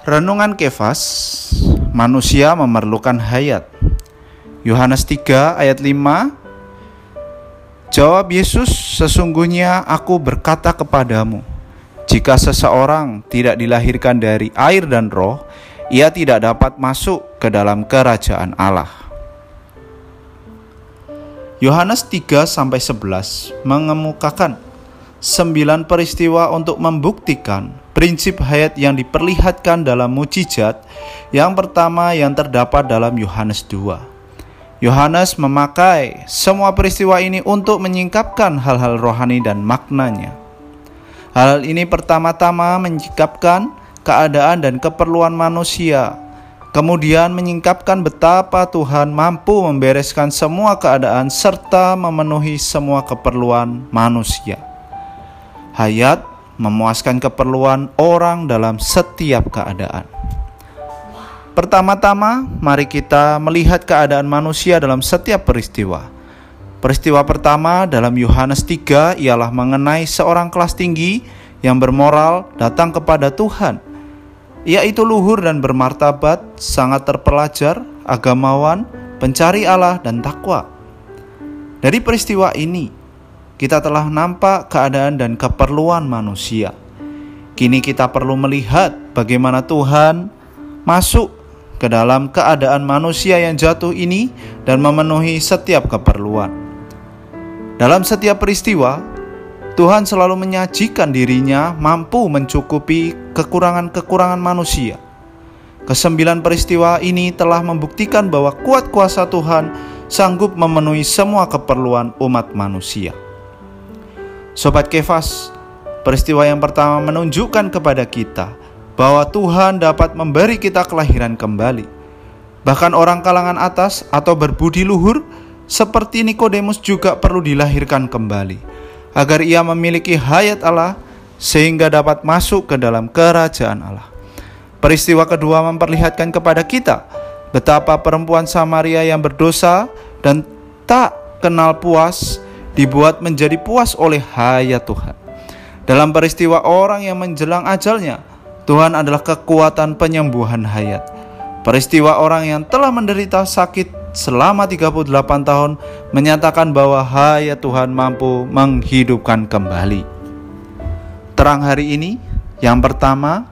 Renungan Kefas, manusia memerlukan hayat. Yohanes 3 ayat 5 Jawab Yesus, sesungguhnya aku berkata kepadamu, jika seseorang tidak dilahirkan dari air dan roh, ia tidak dapat masuk ke dalam kerajaan Allah. Yohanes 3 sampai 11 mengemukakan sembilan peristiwa untuk membuktikan prinsip hayat yang diperlihatkan dalam mujizat yang pertama yang terdapat dalam Yohanes 2. Yohanes memakai semua peristiwa ini untuk menyingkapkan hal-hal rohani dan maknanya. Hal ini pertama-tama menyingkapkan keadaan dan keperluan manusia, kemudian menyingkapkan betapa Tuhan mampu membereskan semua keadaan serta memenuhi semua keperluan manusia. Hayat memuaskan keperluan orang dalam setiap keadaan. Pertama-tama, mari kita melihat keadaan manusia dalam setiap peristiwa. Peristiwa pertama dalam Yohanes 3 ialah mengenai seorang kelas tinggi yang bermoral datang kepada Tuhan. Yaitu luhur dan bermartabat, sangat terpelajar, agamawan, pencari Allah dan takwa. Dari peristiwa ini, kita telah nampak keadaan dan keperluan manusia. Kini kita perlu melihat bagaimana Tuhan masuk ke dalam keadaan manusia yang jatuh ini dan memenuhi setiap keperluan. Dalam setiap peristiwa, Tuhan selalu menyajikan dirinya mampu mencukupi kekurangan-kekurangan manusia. Kesembilan peristiwa ini telah membuktikan bahwa kuat kuasa Tuhan sanggup memenuhi semua keperluan umat manusia. Sobat Kefas, peristiwa yang pertama menunjukkan kepada kita bahwa Tuhan dapat memberi kita kelahiran kembali. Bahkan orang kalangan atas atau berbudi luhur seperti Nikodemus juga perlu dilahirkan kembali agar ia memiliki hayat Allah sehingga dapat masuk ke dalam kerajaan Allah. Peristiwa kedua memperlihatkan kepada kita betapa perempuan Samaria yang berdosa dan tak kenal puas dibuat menjadi puas oleh hayat Tuhan. Dalam peristiwa orang yang menjelang ajalnya, Tuhan adalah kekuatan penyembuhan hayat. Peristiwa orang yang telah menderita sakit selama 38 tahun menyatakan bahwa hayat Tuhan mampu menghidupkan kembali. Terang hari ini, yang pertama,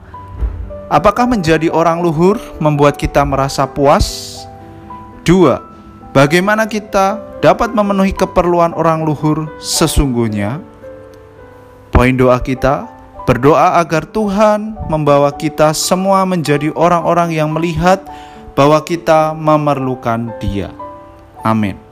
apakah menjadi orang luhur membuat kita merasa puas? Dua, bagaimana kita dapat memenuhi keperluan orang luhur sesungguhnya? Poin doa kita, berdoa agar Tuhan membawa kita semua menjadi orang-orang yang melihat bahwa kita memerlukan Dia. Amin.